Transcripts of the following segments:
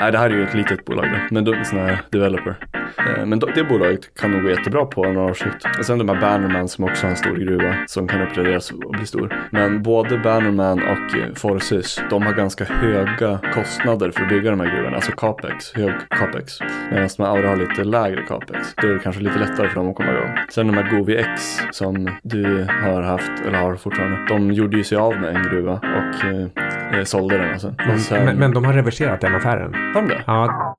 Nej, det här är ju ett litet bolag då, men de är sån här developer. Eh, men det bolaget kan nog gå jättebra på några års sikt. Och sen de här Bannerman som också har en stor gruva som kan uppgraderas och bli stor. Men både Bannerman och eh, Forces, de har ganska höga kostnader för att bygga de här gruvorna. Alltså capex, hög capex. Medan de här Aura har lite lägre capex. Då är det kanske lite lättare för dem att komma igång. Sen de här Govi X som du har haft, eller har fortfarande. De gjorde ju sig av med en gruva och eh, eh, eh, sålde den. Alltså. Och sen, Men, men de har reverserat den affären. Har de det? Ja,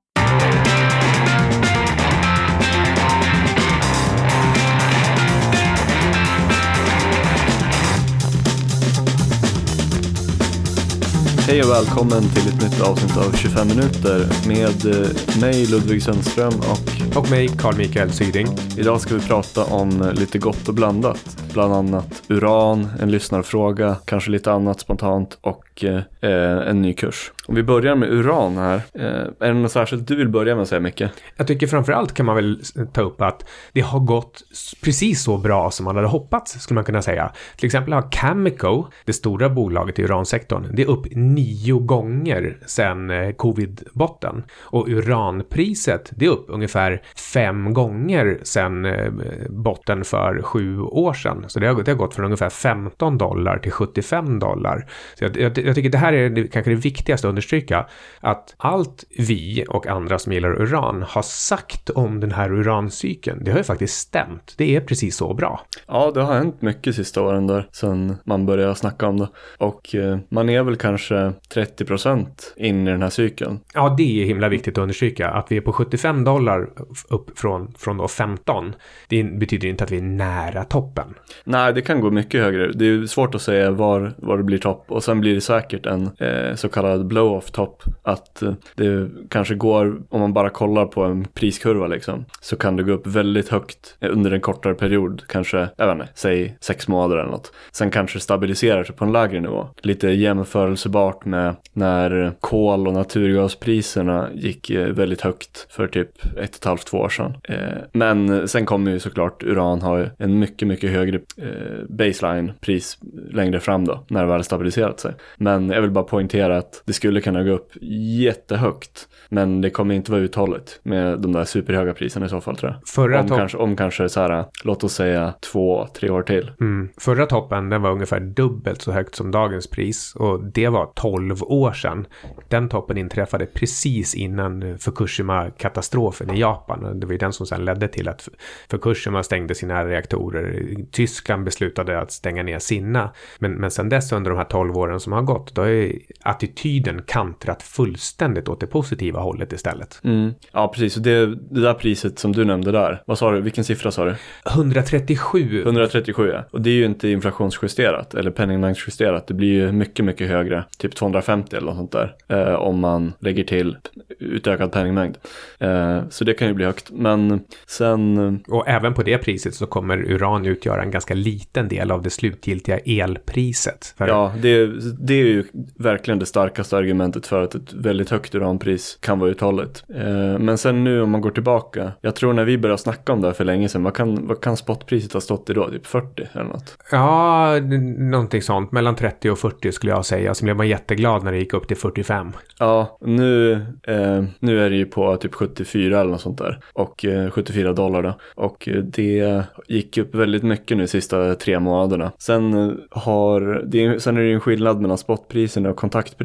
Hej och välkommen till ett nytt avsnitt av 25 minuter med eh, mig Ludvig Sundström och och mig, Carl Mikael Syding. idag ska vi prata om lite gott och blandat. Bland annat uran, en lyssnarfråga, kanske lite annat spontant och eh, eh, en ny kurs. Om vi börjar med uran här. Eh, är det något särskilt du vill börja med att säga Micke? Jag tycker framförallt kan man väl ta upp att det har gått precis så bra som man hade hoppats, skulle man kunna säga. Till exempel har Cameco, det stora bolaget i uransektorn, det är upp nio gånger sedan eh, covid-botten. Och uranpriset, det är upp ungefär fem gånger sedan eh, botten för sju år sedan. Så det har, det har gått från ungefär 15 dollar till 75 dollar. Så jag, jag, jag tycker det här är det, kanske det viktigaste att understryka, att allt vi och andra som gillar uran har sagt om den här urancykeln, det har ju faktiskt stämt. Det är precis så bra. Ja, det har hänt mycket sista åren där sedan man började snacka om det. Och eh, man är väl kanske 30% in i den här cykeln. Ja, det är himla viktigt att understryka. Att vi är på 75 dollar upp från, från då 15, det betyder inte att vi är nära toppen. Nej, det kan gå mycket högre. Det är svårt att säga var, var det blir topp. Och sen blir det säkert en eh, så kallad blow-off topp. Att eh, det kanske går, om man bara kollar på en priskurva liksom, så kan det gå upp väldigt högt under en kortare period. Kanske, jag vet inte, säg sex månader eller något. Sen kanske det stabiliserar sig på en lägre nivå. Lite jämförelsebart med när kol och naturgaspriserna gick eh, väldigt högt för typ ett och ett halvt, två år sedan. Eh, men sen kommer ju såklart uran ha en mycket, mycket högre eh, baseline-pris längre fram då, när det väl stabiliserat sig. Men jag vill bara poängtera att det skulle kunna gå upp jättehögt, men det kommer inte vara uthålligt med de där superhöga priserna i så fall tror jag. Förra, Om kanske, om kanske så här, låt oss säga två, tre år till. mm, förra toppen, den var ungefär dubbelt så högt som dagens pris och det var 12 år sedan. Den toppen inträffade precis innan Fukushima-katastrofen i Japan. Och Det var ju den som sedan ledde till att Fukushima stängde sina reaktorer. Tyskland beslutade att stänga ner sina. Men, men sedan dess under de här 12 åren som har gått, då ju attityden kantrat fullständigt åt det positiva hållet istället. Mm. Ja, precis. Och det, det där priset som du nämnde där, vad sa du, vilken siffra sa du? 137 137 ja. Och det är ju inte inflationsjusterat eller penningmängdsjusterat. Det blir ju mycket, mycket högre. Typ 250 eller något sånt där. Eh, om man lägger till utökad penningmängd. Eh, så det kan ju bli högt. Men sen, Och även på det priset så kommer uran utgöra en ganska liten del av det slutgiltiga elpriset. För ja, det, det är ju verkligen det starkaste argumentet för att ett väldigt högt uranpris kan vara uthålligt. Eh, men sen nu om man går tillbaka. Jag tror när vi började snacka om det här för länge sedan. Vad kan, vad kan spotpriset ha stått i då? Typ 40 eller något? Ja, någonting sånt. Mellan 30 och 40 skulle jag säga. Så blev man jätteglad när det gick upp till 45. Ja, nu, eh, nu är det ju på typ 74 eller något sånt där. Och eh, 74 dollar då. Och eh, det gick upp väldigt mycket nu de sista tre månaderna. Sen, eh, har, det är, sen är det ju en skillnad mellan spotpriserna och kontakt,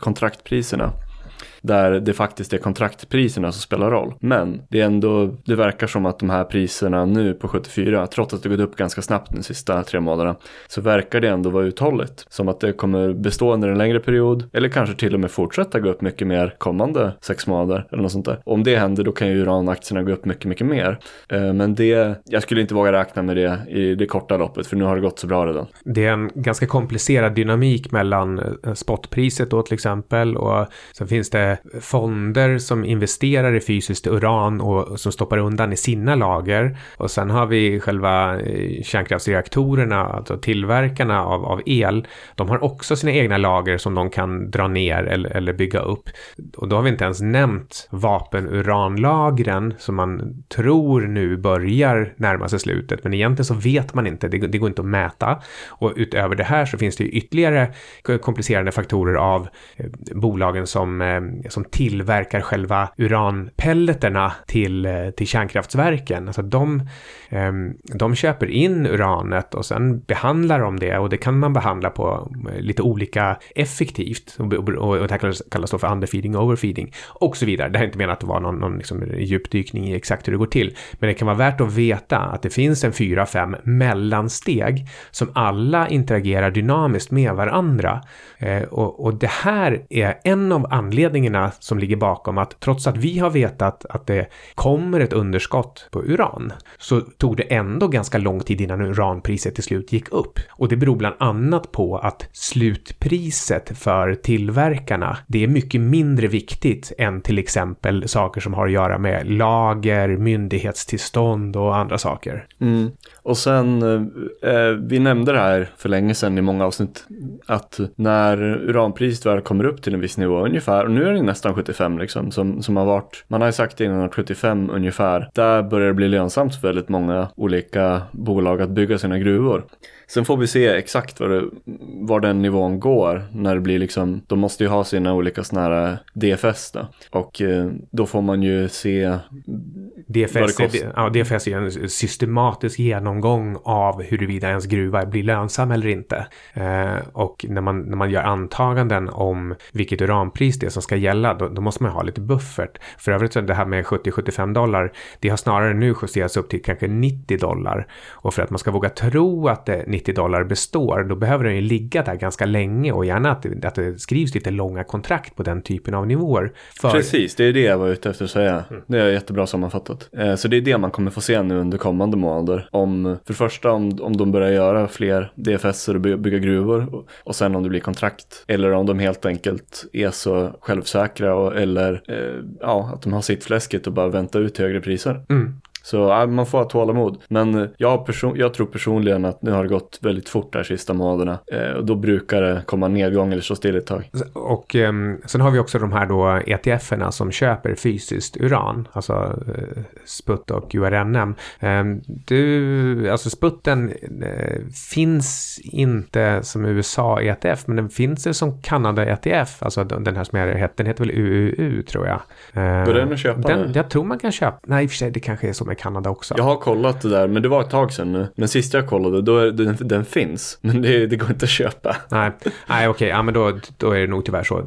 kontraktpriserna. Där det faktiskt är kontraktpriserna som spelar roll. Men det är ändå, det verkar som att de här priserna nu på 74, trots att det gått upp ganska snabbt de sista tre månaderna, så verkar det ändå vara uthålligt. Som att det kommer bestå under en längre period, eller kanske till och med fortsätta gå upp mycket mer kommande sex månader, eller något sånt där. Om det händer, då kan ju uranaktierna gå upp mycket, mycket mer. Eh, men det, jag skulle inte våga räkna med det i det korta loppet, för nu har det gått så bra redan. Det är en ganska komplicerad dynamik mellan eh, spotpriset då till exempel och sen finns det fonder som investerar i fysiskt uran och som stoppar undan i sina lager. Och sen har vi själva eh, kärnkraftsreaktorerna, alltså tillverkarna av, av el. De har också sina egna lager som de kan dra ner eller, eller bygga upp. Och då har vi inte ens nämnt vapenuranlagren som man tror nu börjar närma sig slutet. Men egentligen så vet man inte, det, det går inte att mäta. Och utöver det här så finns det ju ytterligare komplicerande faktorer av eh, bolagen som eh, som tillverkar själva uranpelleterna till, eh, till kärnkraftverken. Alltså de, ehm, de köper in uranet och sen behandlar de det och det kan man behandla på eh, lite olika effektivt. Och, och, och det här kallas, kallas då för underfeeding, overfeeding och så vidare. Det här är inte menat att vara någon, någon liksom djupdykning i exakt hur det går till. Men det kan vara värt att veta att det finns en fyra, fem mellansteg som alla interagerar dynamiskt med varandra. Eh, och, och, det här är en av anledningarna som ligger bakom att trots att vi har vetat att det kommer ett underskott på uran så tog det ändå ganska lång tid innan uranpriset till slut gick upp. Och det beror bland annat på att slutpriset för tillverkarna, det är mycket mindre viktigt än till exempel saker som har att göra med lager, myndighetstillstånd och andra saker. Mm. Och sen, eh, eh, vi nämnde det här för länge sedan i många avsnitt, att när uranpriset väl kommer upp till en viss nivå ungefär, och nu är det nästan 75 liksom, som, som har varit, man har ju sagt innan att 75 ungefär, där börjar det bli lönsamt för väldigt många olika bolag att bygga sina gruvor. Sen får vi se exakt var, det, var den nivån går när det blir liksom, de måste ju ha sina olika sådana här DFS då. Och eh, då får man ju se DFS, är, ja, DFS är en systematisk genomgång av huruvida ens gruva blir lönsam eller inte. Eh, och när man, när man gör antaganden om vilket uranpris det är som ska gälla, då, då måste man ha lite buffert. För övrigt så det här med 70-75 dollar, det har snarare nu justerats upp till kanske 90 dollar. Och för att man ska våga tro att det 90 dollar består, då behöver den ju ligga där ganska länge och gärna att det, att det skrivs lite långa kontrakt på den typen av nivåer. För... Precis, det är det jag var ute efter att säga. Mm. Det är jättebra sammanfattat. Eh, så det är det man kommer få se nu under kommande månader. Om, för det första om, om de börjar göra fler DFS och bygga gruvor och, och sen om det blir kontrakt. Eller om de helt enkelt är så självsäkra och, eller eh, ja, att de har sitt fläsket och bara vänta ut högre priser. Mm. Så man får ha tålamod. Men jag, person jag tror personligen att nu har det gått väldigt fort här sista månaderna. Eh, och då brukar det komma nedgång eller stå still ett tag. Och eh, sen har vi också de här då ETF-erna som köper fysiskt uran. Alltså eh, SPUT och URNM. Eh, du, alltså SPUTen eh, finns inte som USA ETF. Men den finns det som Kanada ETF. Alltså den här som är, den heter väl UUU tror jag. Går den att köpa? Den, jag tror man kan köpa. Nej, i och för sig det kanske är som med Kanada också. Jag har kollat det där, men det var ett tag sedan nu. Men sist jag kollade, då är den, den finns. Men det, det, går inte att köpa. Nej, Nej okej, ja, men då, då är det nog tyvärr så.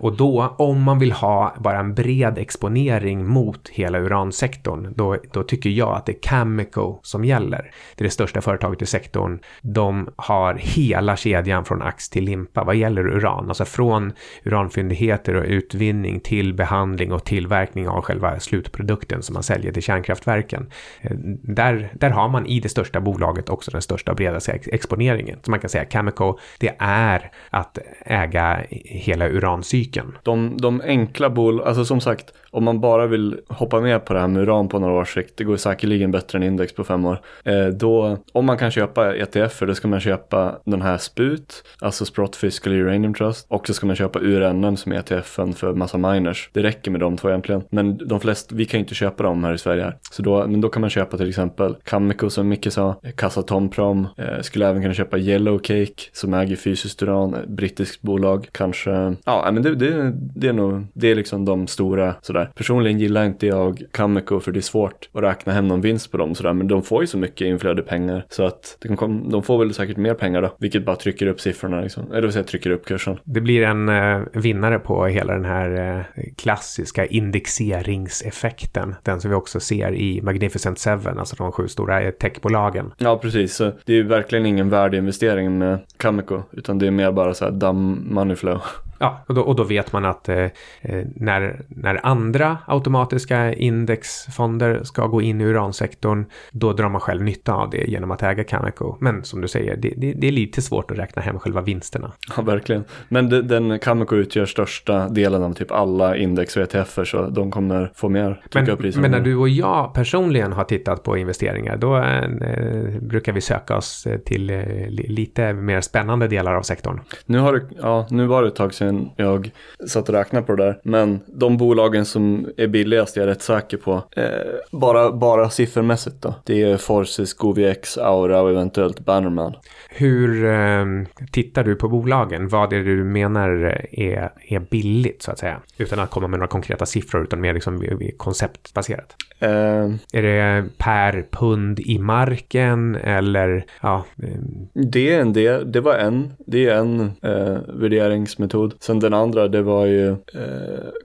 Och då, om man vill ha bara en bred exponering mot hela uransektorn, då, då tycker jag att det är Cameco som gäller. Det är det största företaget i sektorn. De har hela kedjan från ax till limpa vad gäller uran. Alltså från uranfyndigheter och utvinning till behandling och tillverkning av själva slutprodukten som man säljer till kärnkraftverk varumärken. Eh, där, där har man i det största bolaget också den största och bredaste exponeringen. Så man kan säga Cameco, det är att äga hela urancykeln. De, de enkla bolagen, alltså som sagt, om man bara vill hoppa med på det här med uran på några års sikt, det går säkerligen bättre än index på fem år. Eh, då, om man kan köpa ETFer då ska man köpa den här SPUT, alltså Sprott Fiscal Uranium Trust, och så ska man köpa URNM som är ETFen för massa miners. Det räcker med de två egentligen. Men de flesta, vi kan ju inte köpa dem här i Sverige. Här. Så då, men då kan man köpa till exempel Cameco som Micke sa, Kassa Tomprom, eh, skulle även kunna köpa Yellowcake som äger fysiskt uran, brittiskt bolag, kanske, ja men det, det, det är nog, det är liksom de stora sådär. Personligen gillar inte jag Cameco för det är svårt att räkna hem någon vinst på dem sådär, men de får ju så mycket inflöde pengar så att de, de får väl säkert mer pengar då, vilket bara trycker upp siffrorna liksom, eller vill säga trycker upp kursen. Det blir en eh, vinnare på hela den här eh, klassiska indexeringseffekten, den som vi också ser i Magnificent Seven, alltså de sju stora techbolagen. Ja, precis. Så det är ju verkligen ingen värdeinvestering med Cameco, utan det är mer bara så här dumb money flow. Ja, och då, och då vet man att eh, eh, när, när andra automatiska indexfonder ska gå in i uransektorn, då drar man själv nytta av det genom att äga Cameco. Men som du säger, det, det, det är lite svårt att räkna hem själva vinsterna. Ja, verkligen. Men de, den Cameco utgör största delen av typ alla index och ETFer, så de kommer få mer men, men när du och jag personligen har tittat på investeringar, då eh, brukar vi söka oss till eh, lite mer spännande delar av sektorn. Nu, har det, ja, nu var det ett tag sedan sedan jag satt och räknade på det där. Men de bolagen som är billigast är jag rätt säker på. Eh, bara, bara siffermässigt då. Det är Forces, GoviX, Aura och eventuellt Bannerman. Hur eh, tittar du på bolagen? Vad är det du menar är, är billigt så att säga? Utan att komma med några konkreta siffror utan mer liksom konceptbaserat. Eh, Är det per pund i marken eller ja? eh, det är en del, det var en, det är en eh, värderingsmetod. Sen den andra det var ju eh,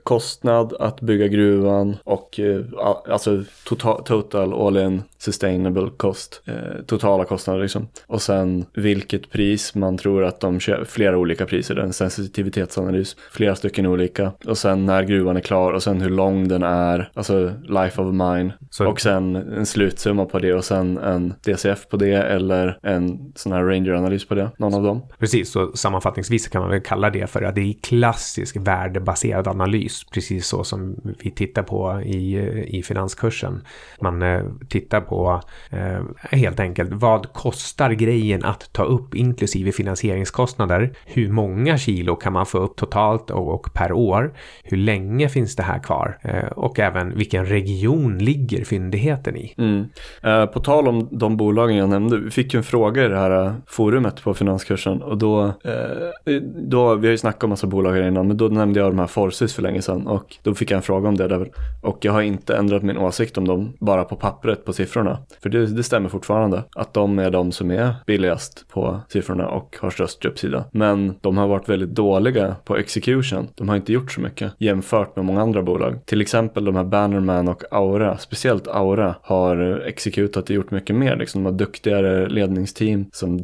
kostnad att bygga gruvan och eh, alltså total, total all in sustainable cost. Eh, totala kostnader liksom. Och sen vilket pris man tror att de kör, flera olika priser, en sensitivitetsanalys, flera stycken olika. Och sen när gruvan är klar och sen hur lång den är, alltså life of mine. Så- Och sen en slutsumma på det och sen en DCF på det eller en sån här ranger-analys på det, någon av dem. Precis, så sammanfattningsvis kan man väl kalla det för att det är klassisk värdebaserad analys, precis så som vi tittar på i, i finanskursen. Man eh, tittar på eh, helt enkelt vad kostar grejen att ta upp inklusive finansieringskostnader? Hur många kilo kan man få upp totalt och, och per år? Hur länge finns det här kvar? Eh, och även vilken region ligger fyndigheten i? Mm. Eh, på tal om de bolagen jag nämnde, vi fick ju en fråga i det här eh, forumet på finanskursen och då, eh, då vi har ju snackat om massa bolag här innan, men då nämnde jag de här Forces för länge sedan och då fick jag en fråga om det där och jag har inte ändrat min åsikt om dem bara på pappret på siffrorna. För det, det stämmer fortfarande att de är de som är billigast på siffrorna och har störst uppsida. Men de har varit väldigt dåliga på execution. De har inte gjort så mycket jämfört med många andra bolag. Till exempel de här Bannerman och Aura, speciellt Aura har exekutat och gjort mycket mer. Liksom, de har duktigare ledningsteam som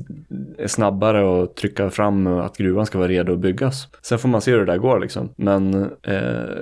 är snabbare och trycka fram att gruvan ska vara redo att byggas. Sen får man se hur det där går liksom. Men eh,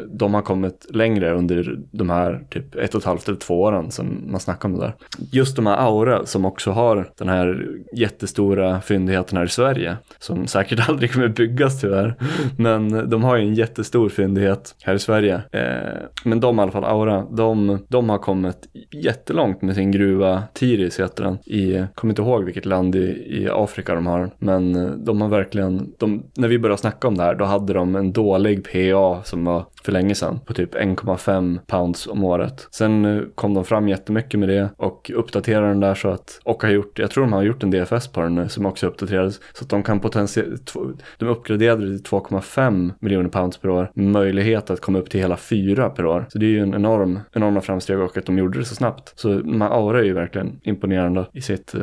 de har kommit längre under de här typ ett och ett halvt eller två åren som man snackar om det där. Just de här Aura som också har den här jättestora fyndigheten här i Sverige som säkert aldrig kommer byggas tyvärr. Men de har ju en jättestor fyndighet här i Sverige. Eh, men de i alla fall, Aura, de, de har kommit jättelångt med sin gruva Tiris heter den. I, kommer inte ihåg vilket land i, i Afrika de har. Men de har verkligen, de, när vi började snacka om det här då hade de en dålig PA som var för länge sedan på typ 1,5 pounds om året. Sen eh, kom de fram jättemycket med det och uppdaterade den där så att, och har gjort, jag tror de har gjort en DFS på den nu som också uppdaterades så att de kan potentiellt, de uppgraderade det till 2,5 miljoner pounds per år med möjlighet att komma upp till hela 4 per år. Så det är ju en enorm, enorma framsteg och att de gjorde det så snabbt. Så man Aura är ju verkligen imponerande i sitt eh,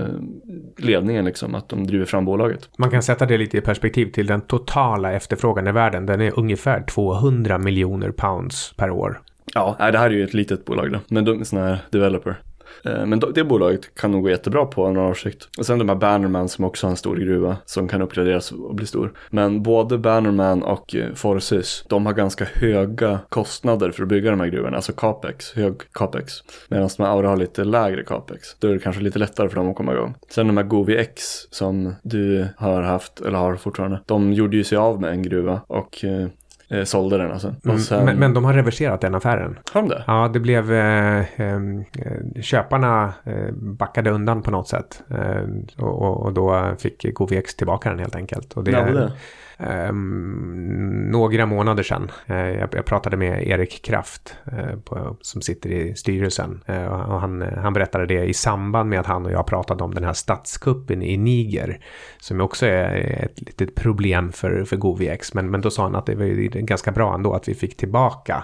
ledningen liksom, att de driver fram bolaget. Man kan sätta det lite i perspektiv till den totala efterfrågan i världen. Den är ungefär 200 miljoner pounds per år. Ja, det här är ju ett litet bolag då, men de är sådana här developer. Eh, men det bolaget kan nog gå jättebra på några års sikt. Och sen de här Bannerman som också har en stor gruva som kan uppgraderas och bli stor. Men både Bannerman och eh, Forces, de har ganska höga kostnader för att bygga de här gruvorna, alltså capex, hög capex. Medan de här Aura har lite lägre capex. Då är det kanske lite lättare för dem att komma igång. Sen de här Govi X som du har haft, eller har fortfarande, de gjorde ju sig av med en gruva och eh, eh, sålde den alltså. Och sen, Men, men de har reverserat den affären. har de det? Ja, det blev... Eh, eh, köparna eh, backade undan på något sätt. Och, och- och då fick GoVX tillbaka den helt enkelt. Och det, var det? Ehm, några månader sedan. Eh, jag, pratade med Erik Kraft eh, på, som sitter i styrelsen. Eh, och han, han berättade det i samband med att han och jag pratade om den här statskuppen i Niger. Som också är ett litet problem för, för GoVX. Men, men då sa han att det var ganska bra ändå att vi fick tillbaka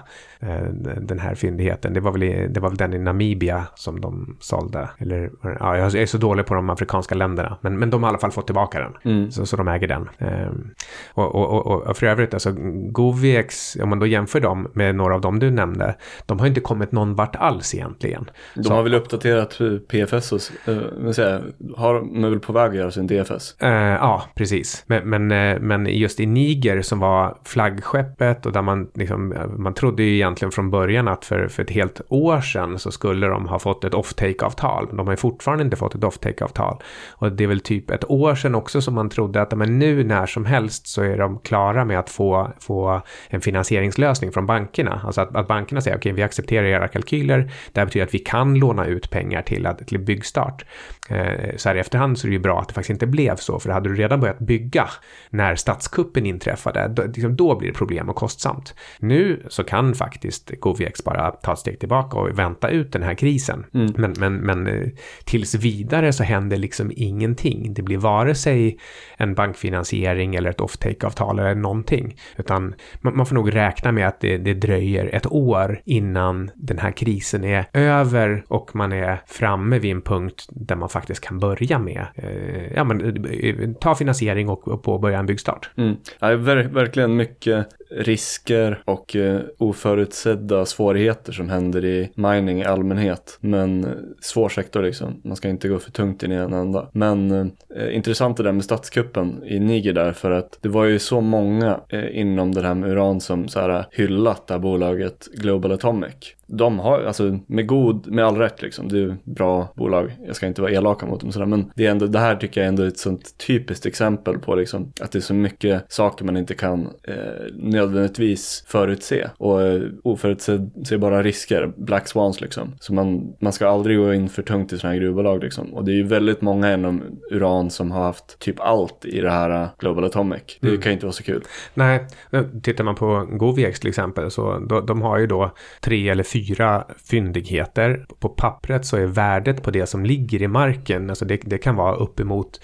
den här fyndigheten. Det var, väl, i- det var väl den i Namibia som de sålde. Eller, ja, jag är så dålig på de afrikanska länderna. Men, men de har i alla fall fått tillbaka den. Mm. Så, så de äger den. Och, och, och, och för övrigt, alltså GoVX, om man då jämför dem med några av dem du nämnde, de har inte kommit någon vart alls egentligen. De Så- har väl uppdaterat PFS och, eh, men säga, har, de väl på väg att göra sin DFS. Eh, ja, precis. Men, men, eh, men just i Niger som var flaggskeppet och där man, liksom, eh, man trodde ju egentligen från början att för, för ett helt år sedan så skulle de ha fått ett off-take-avtal. Men de har ju fortfarande inte fått ett off-take-avtal. Och det är väl typ ett år sedan också som man trodde att men nu när som helst så är de klara med att få, få en finansieringslösning från bankerna. Alltså att, att bankerna säger okej, okay, vi accepterar era kalkyler. Det här betyder att vi kan låna ut pengar till, att, till byggstart. Eh, så här i efterhand så är det ju bra att det faktiskt inte blev så, för hade du redan börjat bygga när statskuppen inträffade, då, liksom, då blir det problem och kostsamt. Nu så kan faktiskt GoviX bara ta ett steg tillbaka och vänta ut den här krisen. Mm. Men, men, men eh, tills vidare så händer liksom ingenting. Det blir vare sig en bankfinansiering eller ett offtake-avtal eller någonting, utan man, man, får nog räkna med att det, det dröjer ett år innan den här krisen är över och man är framme vid en punkt där man faktiskt kan börja med, eh, ja men eh, ta finansiering och, och påbörja en byggstart. Mm. Ja, ver verkligen mycket risker och eh, oförutsedda svårigheter som händer i mining i allmänhet. Men eh, svår sektor liksom. Man ska inte gå för tungt in i en enda. Men eh, eh, intressant det där med statskuppen i Niger där för att det var ju så många eh, inom det här med uran som så här eh, hyllat det här bolaget Global Atomic de har, alltså med god, med all rätt liksom, det är bra bolag, jag ska inte vara elaka mot dem sådär, men det är ändå, det här tycker jag ändå är ett sånt typiskt exempel på liksom att det är så mycket saker man inte kan eh, nödvändigtvis förutse och eh, oförutsägbara risker, black swans liksom. Så man, man ska aldrig gå in för tungt i sådana här gruvbolag liksom. Och det är ju väldigt många inom uran som har haft typ allt i det här eh, Global Atomic. Det mm. kan ju inte vara så kul. Nej, tittar man på GoviX till exempel så de, de har ju då tre eller fyra fyra fyndigheter. På pappret så är värdet på det som ligger i marken, alltså det, det kan vara uppemot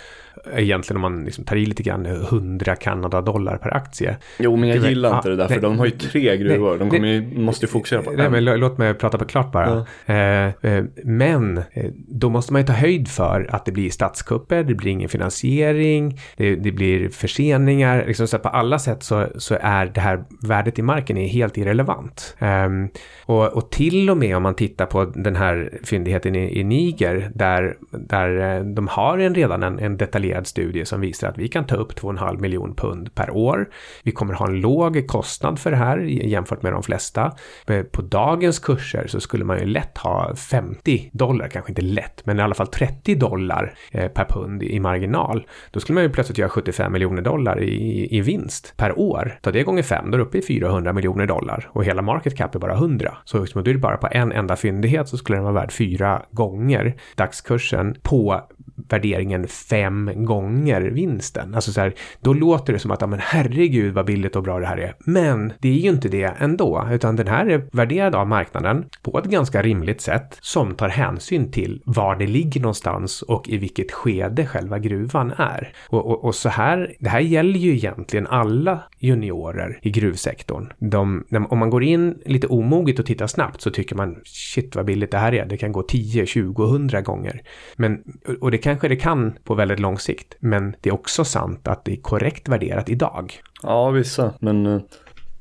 egentligen om man liksom tar i lite grann 100 Kanada-dollar per aktie. Jo, men jag det gillar inte det där, för de har ju tre gruvor. Nej, de kommer ju, måste ju fokusera på nej, men Låt mig prata på klart bara. Ja. Eh, eh, men eh, då måste man ju ta höjd för att det blir statskupper, det blir ingen finansiering, det, det blir förseningar. Liksom, så på alla sätt så, så, är det här värdet i marken är helt irrelevant. Um, och, och, till och med om man tittar på den här fyndigheten i, i Niger, där, där de har en, redan en, en detaljerad kontrollerad studie som visar att vi kan ta upp 2,5 miljon pund per år. Vi kommer ha en låg kostnad för det här jämfört med de flesta. Eh, på dagens kurser så skulle man ju lätt ha 50 dollar, kanske inte lätt, men i alla fall 30 dollar eh, per pund i marginal. Då skulle man ju plötsligt göra 75 miljoner dollar i, i vinst per år. Ta det gånger fem, då är du uppe i 400 miljoner dollar och hela market cap är bara 100. Så liksom, då är det bara på en enda fyndighet så skulle den vara värd fyra gånger dagskursen på värderingen fem gånger vinsten. Alltså så här, då låter det som att, ja men herregud vad billigt och bra det här är. Men det är ju inte det ändå, utan den här är värderad av marknaden på ett ganska rimligt sätt som tar hänsyn till var det ligger någonstans och i vilket skede själva gruvan är. Och, och, och så här, det här gäller ju egentligen alla juniorer i gruvsektorn. De, om man går in lite omoget och tittar snabbt så tycker man shit vad billigt det här är. Det kan gå 10, 20, 100 gånger. Men, och det kanske det kan på väldigt lång sikt. Men det är också sant att det är korrekt värderat idag. Ja, vissa. Men eh,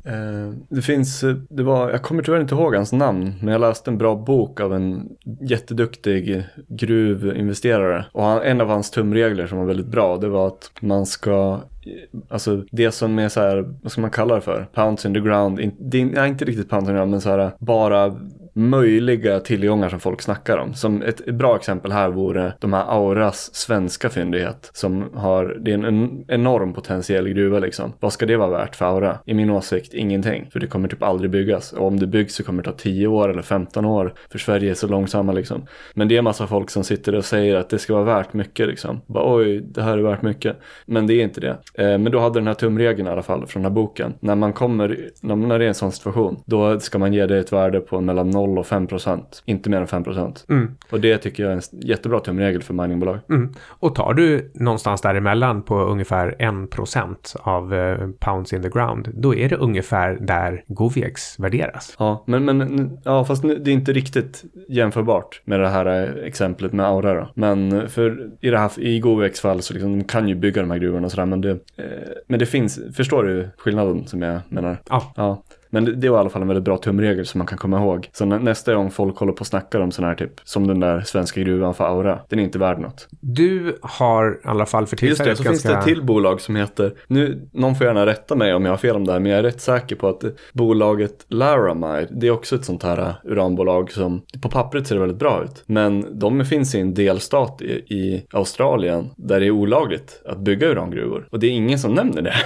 eh det finns, eh, det var, jag kommer tyvärr inte ihåg hans namn, men jag läste en bra bok av en jätteduktig gruvinvesterare. Och han, en av hans tumregler som var väldigt bra, det var att man ska eh, Alltså det som är så här, vad ska man kalla det för? Pounds in the ground. det är inte riktigt pounds in the ground men så här bara möjliga tillgångar som folk snackar om. Som ett bra exempel här vore de här Auras svenska fyndighet som har, det är en enorm potentiell gruva liksom. Vad ska det vara värt för Aura? I min åsikt ingenting, för det kommer typ aldrig byggas. Och om det byggs så kommer det ta 10 år eller 15 år, för Sverige är så långsamma liksom. Men det är en massa folk som sitter och säger att det ska vara värt mycket liksom. Bara oj, det här är värt mycket. Men det är inte det. Eh, men då hade den här tumregeln i alla fall från den här boken. När man kommer, när det är en sån situation, då ska man ge det ett värde på mellan 0 0 och 5 procent. Inte mer än 5 procent. Mm. Och det tycker jag är en jättebra tumregel för miningbolag. Mm. Och tar du någonstans däremellan på ungefär 1 procent av uh, pounds in the ground, då är det ungefär där Goviex värderas. Ja, men, men ja, fast det är inte riktigt jämförbart med det här eh, exemplet med Aura då. Men för i det här, i Goviex fall så liksom, de kan ju bygga de här gruvorna och sådär, men det, eh, men det finns, förstår du skillnaden som jag menar? Ja. ja. Men det, det var i alla fall en väldigt bra tumregel som man kan komma ihåg. Så nä, nästa gång folk håller på och snackar om sådana här typ, som den där svenska gruvan för Aura, den är inte värd något. Du har i alla fall för Just tillfället det, så finns det ett till bolag som heter, nu, någon får gärna rätta mig om jag har fel om det här, men jag är rätt säker på att bolaget Laramide, det är också ett sånt här uh, uranbolag som, på pappret ser det väldigt bra ut, men de finns i en delstat i, i Australien där det är olagligt att bygga urangruvor. Och det är ingen som nämner det.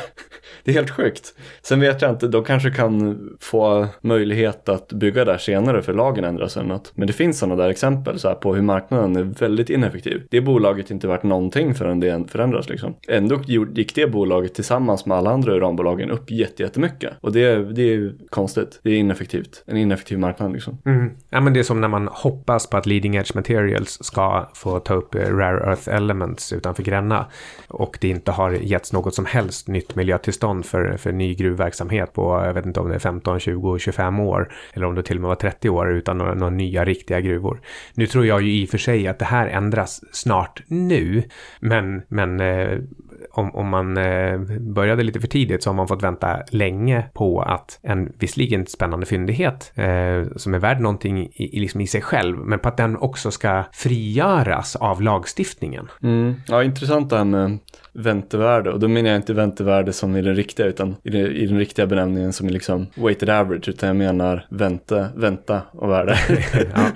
Det är helt sjukt. Sen vet jag inte, de kanske kan få möjlighet att bygga där senare för lagen ändras eller något. Men det finns sådana där exempel så här, på hur marknaden är väldigt ineffektiv. Det bolaget är inte värt någonting förrän det förändras liksom. Ändå gick det bolaget tillsammans med alla andra uranbolagen upp jättemycket. Och det, det är konstigt. Det är ineffektivt. En ineffektiv marknad liksom. Mm. Ja, men det är som när man hoppas på att leading edge materials ska få ta upp eh, rare earth elements utanför Gränna och det inte har getts något som helst nytt miljötillstånd för, för ny gruvverksamhet på, jag vet inte om det är 15, 20, 25 år eller om det till och med var 30 år utan några, några nya riktiga gruvor. Nu tror jag ju i och för sig att det här ändras snart nu, men, men eh, om, om man eh, började lite för tidigt så har man fått vänta länge på att en visserligen spännande fyndighet eh, som är värd någonting i, i, liksom i sig själv, men på att den också ska frigöras av lagstiftningen. Mm. Ja, intressant den. Eh, väntevärde och då menar jag inte väntevärde som i den riktiga utan i, det, i den riktiga benämningen som är liksom weighted average utan jag menar vänta, vänta och värde. ja.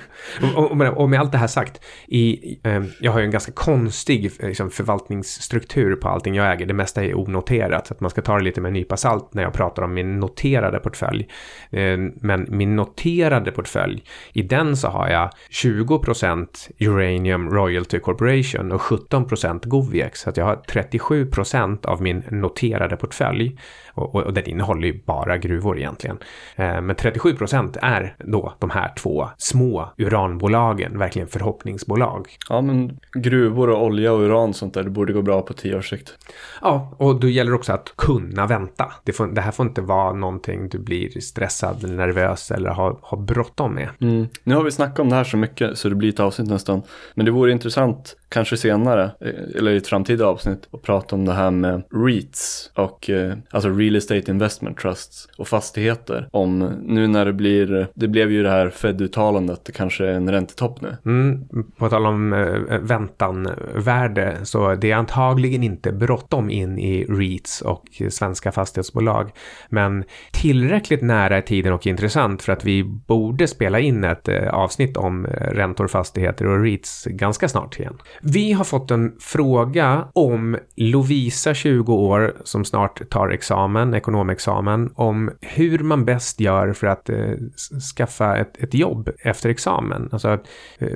och, och, och, med allt det här sagt, i, eh, jag har ju en ganska konstig liksom, förvaltningsstruktur på allting jag äger. Det mesta är onoterat så att man ska ta det lite med en nypa salt när jag pratar om min noterade portfölj. Eh, men min noterade portfölj, i den så har jag 20% Uranium Royalty Corporation och 17% Goviex. Så att jag har 37 procent av min noterade portfölj och, och, och den innehåller ju bara gruvor egentligen. Eh, men 37 procent är då de här två små uranbolagen, verkligen förhoppningsbolag. Ja, men gruvor och olja och uran och sånt där, det borde gå bra på tio års sikt. Ja, och då gäller det också att kunna vänta. Det, får, det här får inte vara någonting du blir stressad eller nervös eller har, har bråttom med. Mm. Nu har vi snackat om det här så mycket så det blir ett avsnitt nästan. Men det vore intressant, kanske senare, eh, eller i ett framtida avsnitt, att prata om det här med REITs och eh, alltså real estate investment trusts och fastigheter. Om nu när det blir, det blev ju det här Fed-uttalandet, det kanske är en räntetopp nu. Mm, på tal om äh, väntan-värde, så det är antagligen inte bråttom in i REITs och svenska fastighetsbolag. Men tillräckligt nära i tiden och intressant för att vi borde spela in ett äh, avsnitt om eh, räntor, fastigheter och REITs ganska snart igen. Vi har fått en fråga om Lovisa, 20 år, som snart tar examen, ekonomexamen, om hur man bäst gör för att eh, skaffa ett, ett jobb efter examen. Alltså, eh,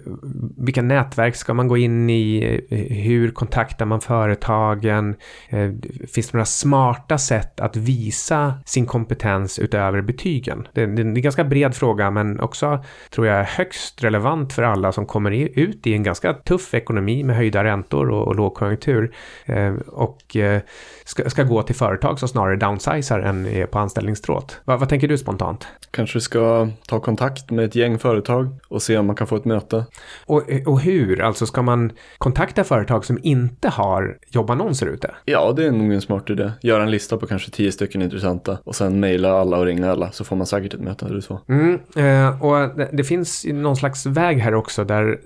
vilka nätverk ska man gå in i? Eh, hur kontaktar man företagen? Eh, finns det några smarta sätt att visa sin kompetens utöver betygen? Det, det är en ganska bred fråga, men också tror jag högst relevant för alla som kommer ut i en ganska tuff ekonomi med höjda räntor och, och lågkonjunktur. Eh, och eh, ska, ska gå till företag som snarare downsizar än är på anställningstråt. Va, vad tänker du spontant? Kanske ska ta kontakt med ett gäng företag och se om man kan få ett möte. Och, och hur? Alltså ska man kontakta företag som inte har jobbannonser ute? Ja, det är nog en smart idé. Göra en lista på kanske tio stycken intressanta och sen mejla alla och ringa alla så får man säkert ett möte eller så. Mm, eh, och det, det, finns någon slags väg här också där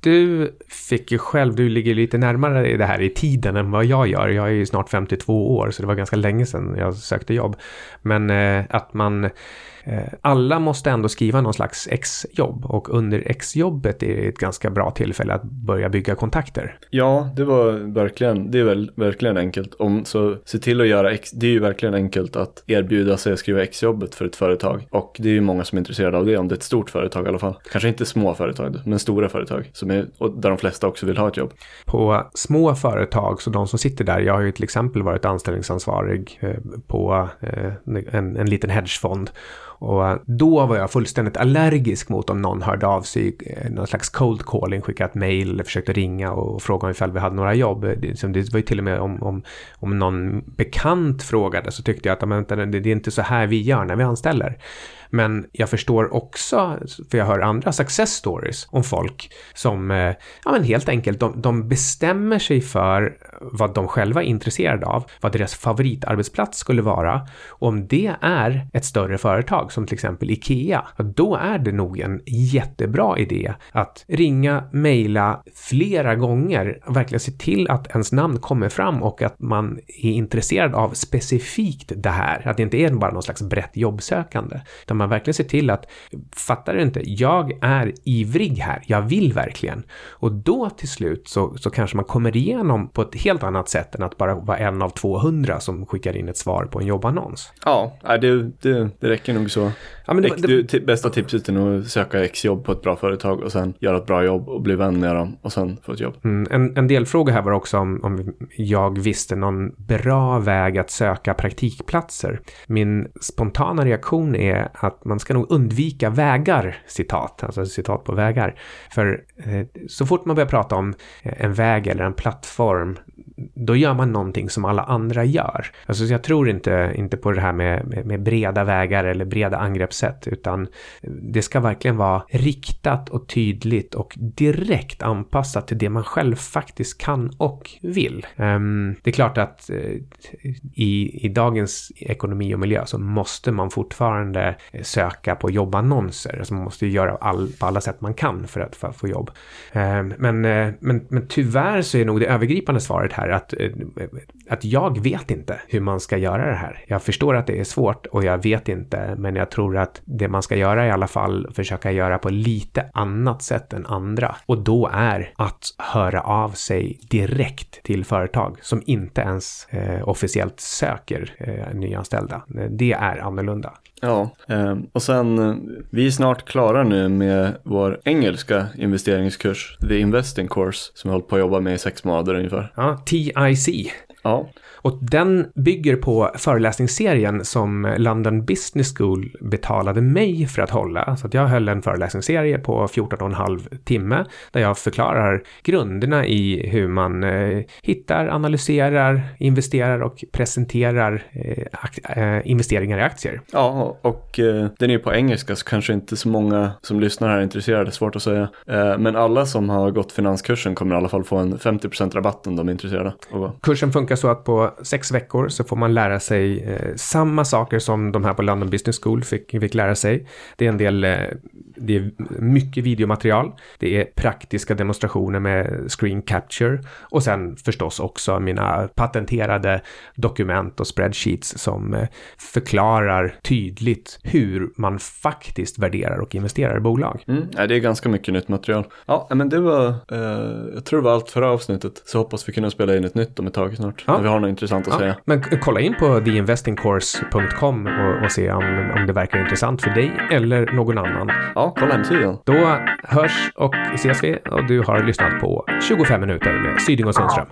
du fick ju själv, du ligger lite närmare det här i tiden än vad jag gör. Jag är ju snart 52 år så det var ganska länge sedan jag sökte jobb. Men eh, att man alla måste ändå skriva någon slags exjobb och under exjobbet är det ett ganska bra tillfälle att börja bygga kontakter. Ja, det var verkligen, det är väl verkligen enkelt. Om, så se till att göra ex, det är ju verkligen enkelt att erbjuda sig att skriva exjobbet för ett företag. Och det är ju många som är intresserade av det, om det är ett stort företag i alla fall. Kanske inte små företag, men stora företag, som är, och där de flesta också vill ha ett jobb. På små företag, så de som sitter där, jag har ju till exempel varit anställningsansvarig eh, på eh, en, en liten hedgefond och eh, då var jag fullständigt allergisk mot om någon hörde av sig, eh, någon slags cold calling, skickat ett mail eller försökte ringa och fråga ifall vi hade några jobb. Det var ju till och med om, om, om någon bekant frågade så tyckte jag att det är inte så här vi gör när vi anställer. Men jag förstår också, för jag hör andra success stories om folk som, eh, ja men helt enkelt, de, de bestämmer sig för vad de själva är intresserade av, vad deras favoritarbetsplats skulle vara. Och om det är ett större företag, som till exempel IKEA, då är det nog en jättebra idé att ringa, mejla flera gånger, verkligen se till att ens namn kommer fram och att man är intresserad av specifikt det här. Att det inte är bara någon slags brett jobbsökande, utan man verkligen ser till att, fattar du inte, jag är ivrig här, jag vill verkligen. Och då till slut så, så kanske man kommer igenom på ett helt annat sätt än att bara vara en av 200 som skickar in ett svar på en jobbannons. Ja, det, det, det räcker nog så. Ja, men det, det, bästa tipset är nog att söka exjobb på ett bra företag och sen göra ett bra jobb och bli vän med dem och sen få ett jobb. Mm, en, en delfråga här var också om, om jag visste någon bra väg att söka praktikplatser. Min spontana reaktion är att man ska nog undvika vägar, citat, alltså citat på vägar. För eh, så fort man börjar prata om en väg eller en plattform då gör man någonting som alla andra gör. Alltså jag tror inte, inte på det här med, med, med, breda vägar eller breda angreppssätt, utan det ska verkligen vara riktat och tydligt och direkt anpassat till det man själv faktiskt kan och vill. Um, det är klart att uh, i, i dagens ekonomi och miljö så måste man fortfarande söka på jobbannonser. Alltså man måste göra all, på alla sätt man kan för att, för att få jobb. Um, men, uh, men, men tyvärr så är nog det övergripande svaret här att, Eh, att jag vet inte hur man ska göra det här. Jag förstår att det är svårt och jag vet inte, men jag tror att det man ska göra i alla fall försöka göra på lite annat sätt än andra. Och då är att höra av sig direkt till företag som inte ens eh, officiellt söker eh, nyanställda. Det är annorlunda. Ja, ehm, och sen eh, vi är snart klara nu med vår engelska investeringskurs, The Investing Course, som vi har hållit på att jobba med i sex månader ungefär. Ja, TIC. Ja. Och den bygger på föreläsningsserien som London Business School betalade mig för att hålla. Så att jag höll en föreläsningsserie på 14,5 timme där jag förklarar grunderna i hur man eh, hittar, analyserar, investerar och presenterar eh, eh, investeringar i aktier. Ja, och eh, den är ju på engelska så kanske inte så många som lyssnar här är intresserade, svårt att säga. Eh, men alla som har gått finanskursen kommer i alla fall få en 50% rabatt om de är intresserade. Kursen funkar så att på sex veckor så får man lära sig eh, samma saker som de här på London Business School fick, fick lära sig. Det är en del, eh, det är mycket videomaterial. Det är praktiska demonstrationer med screen capture och sen förstås också mina patenterade dokument och spreadsheets som eh, förklarar tydligt hur man faktiskt värderar och investerar i bolag. Mm, det är ganska mycket nytt material. Ja, men det var, eh, jag tror det var allt för avsnittet. Så hoppas vi kunna spela in ett nytt om ett tag snart. Ja. När vi har något intressant att ja, säga. Men kolla in på theinvestingcourse.com och, och se om, om det verkar intressant för dig eller någon annan. Ja, kolla hemsidan. Då hörs och ses vi och du har lyssnat på 25 minuter med Syding och Sundström.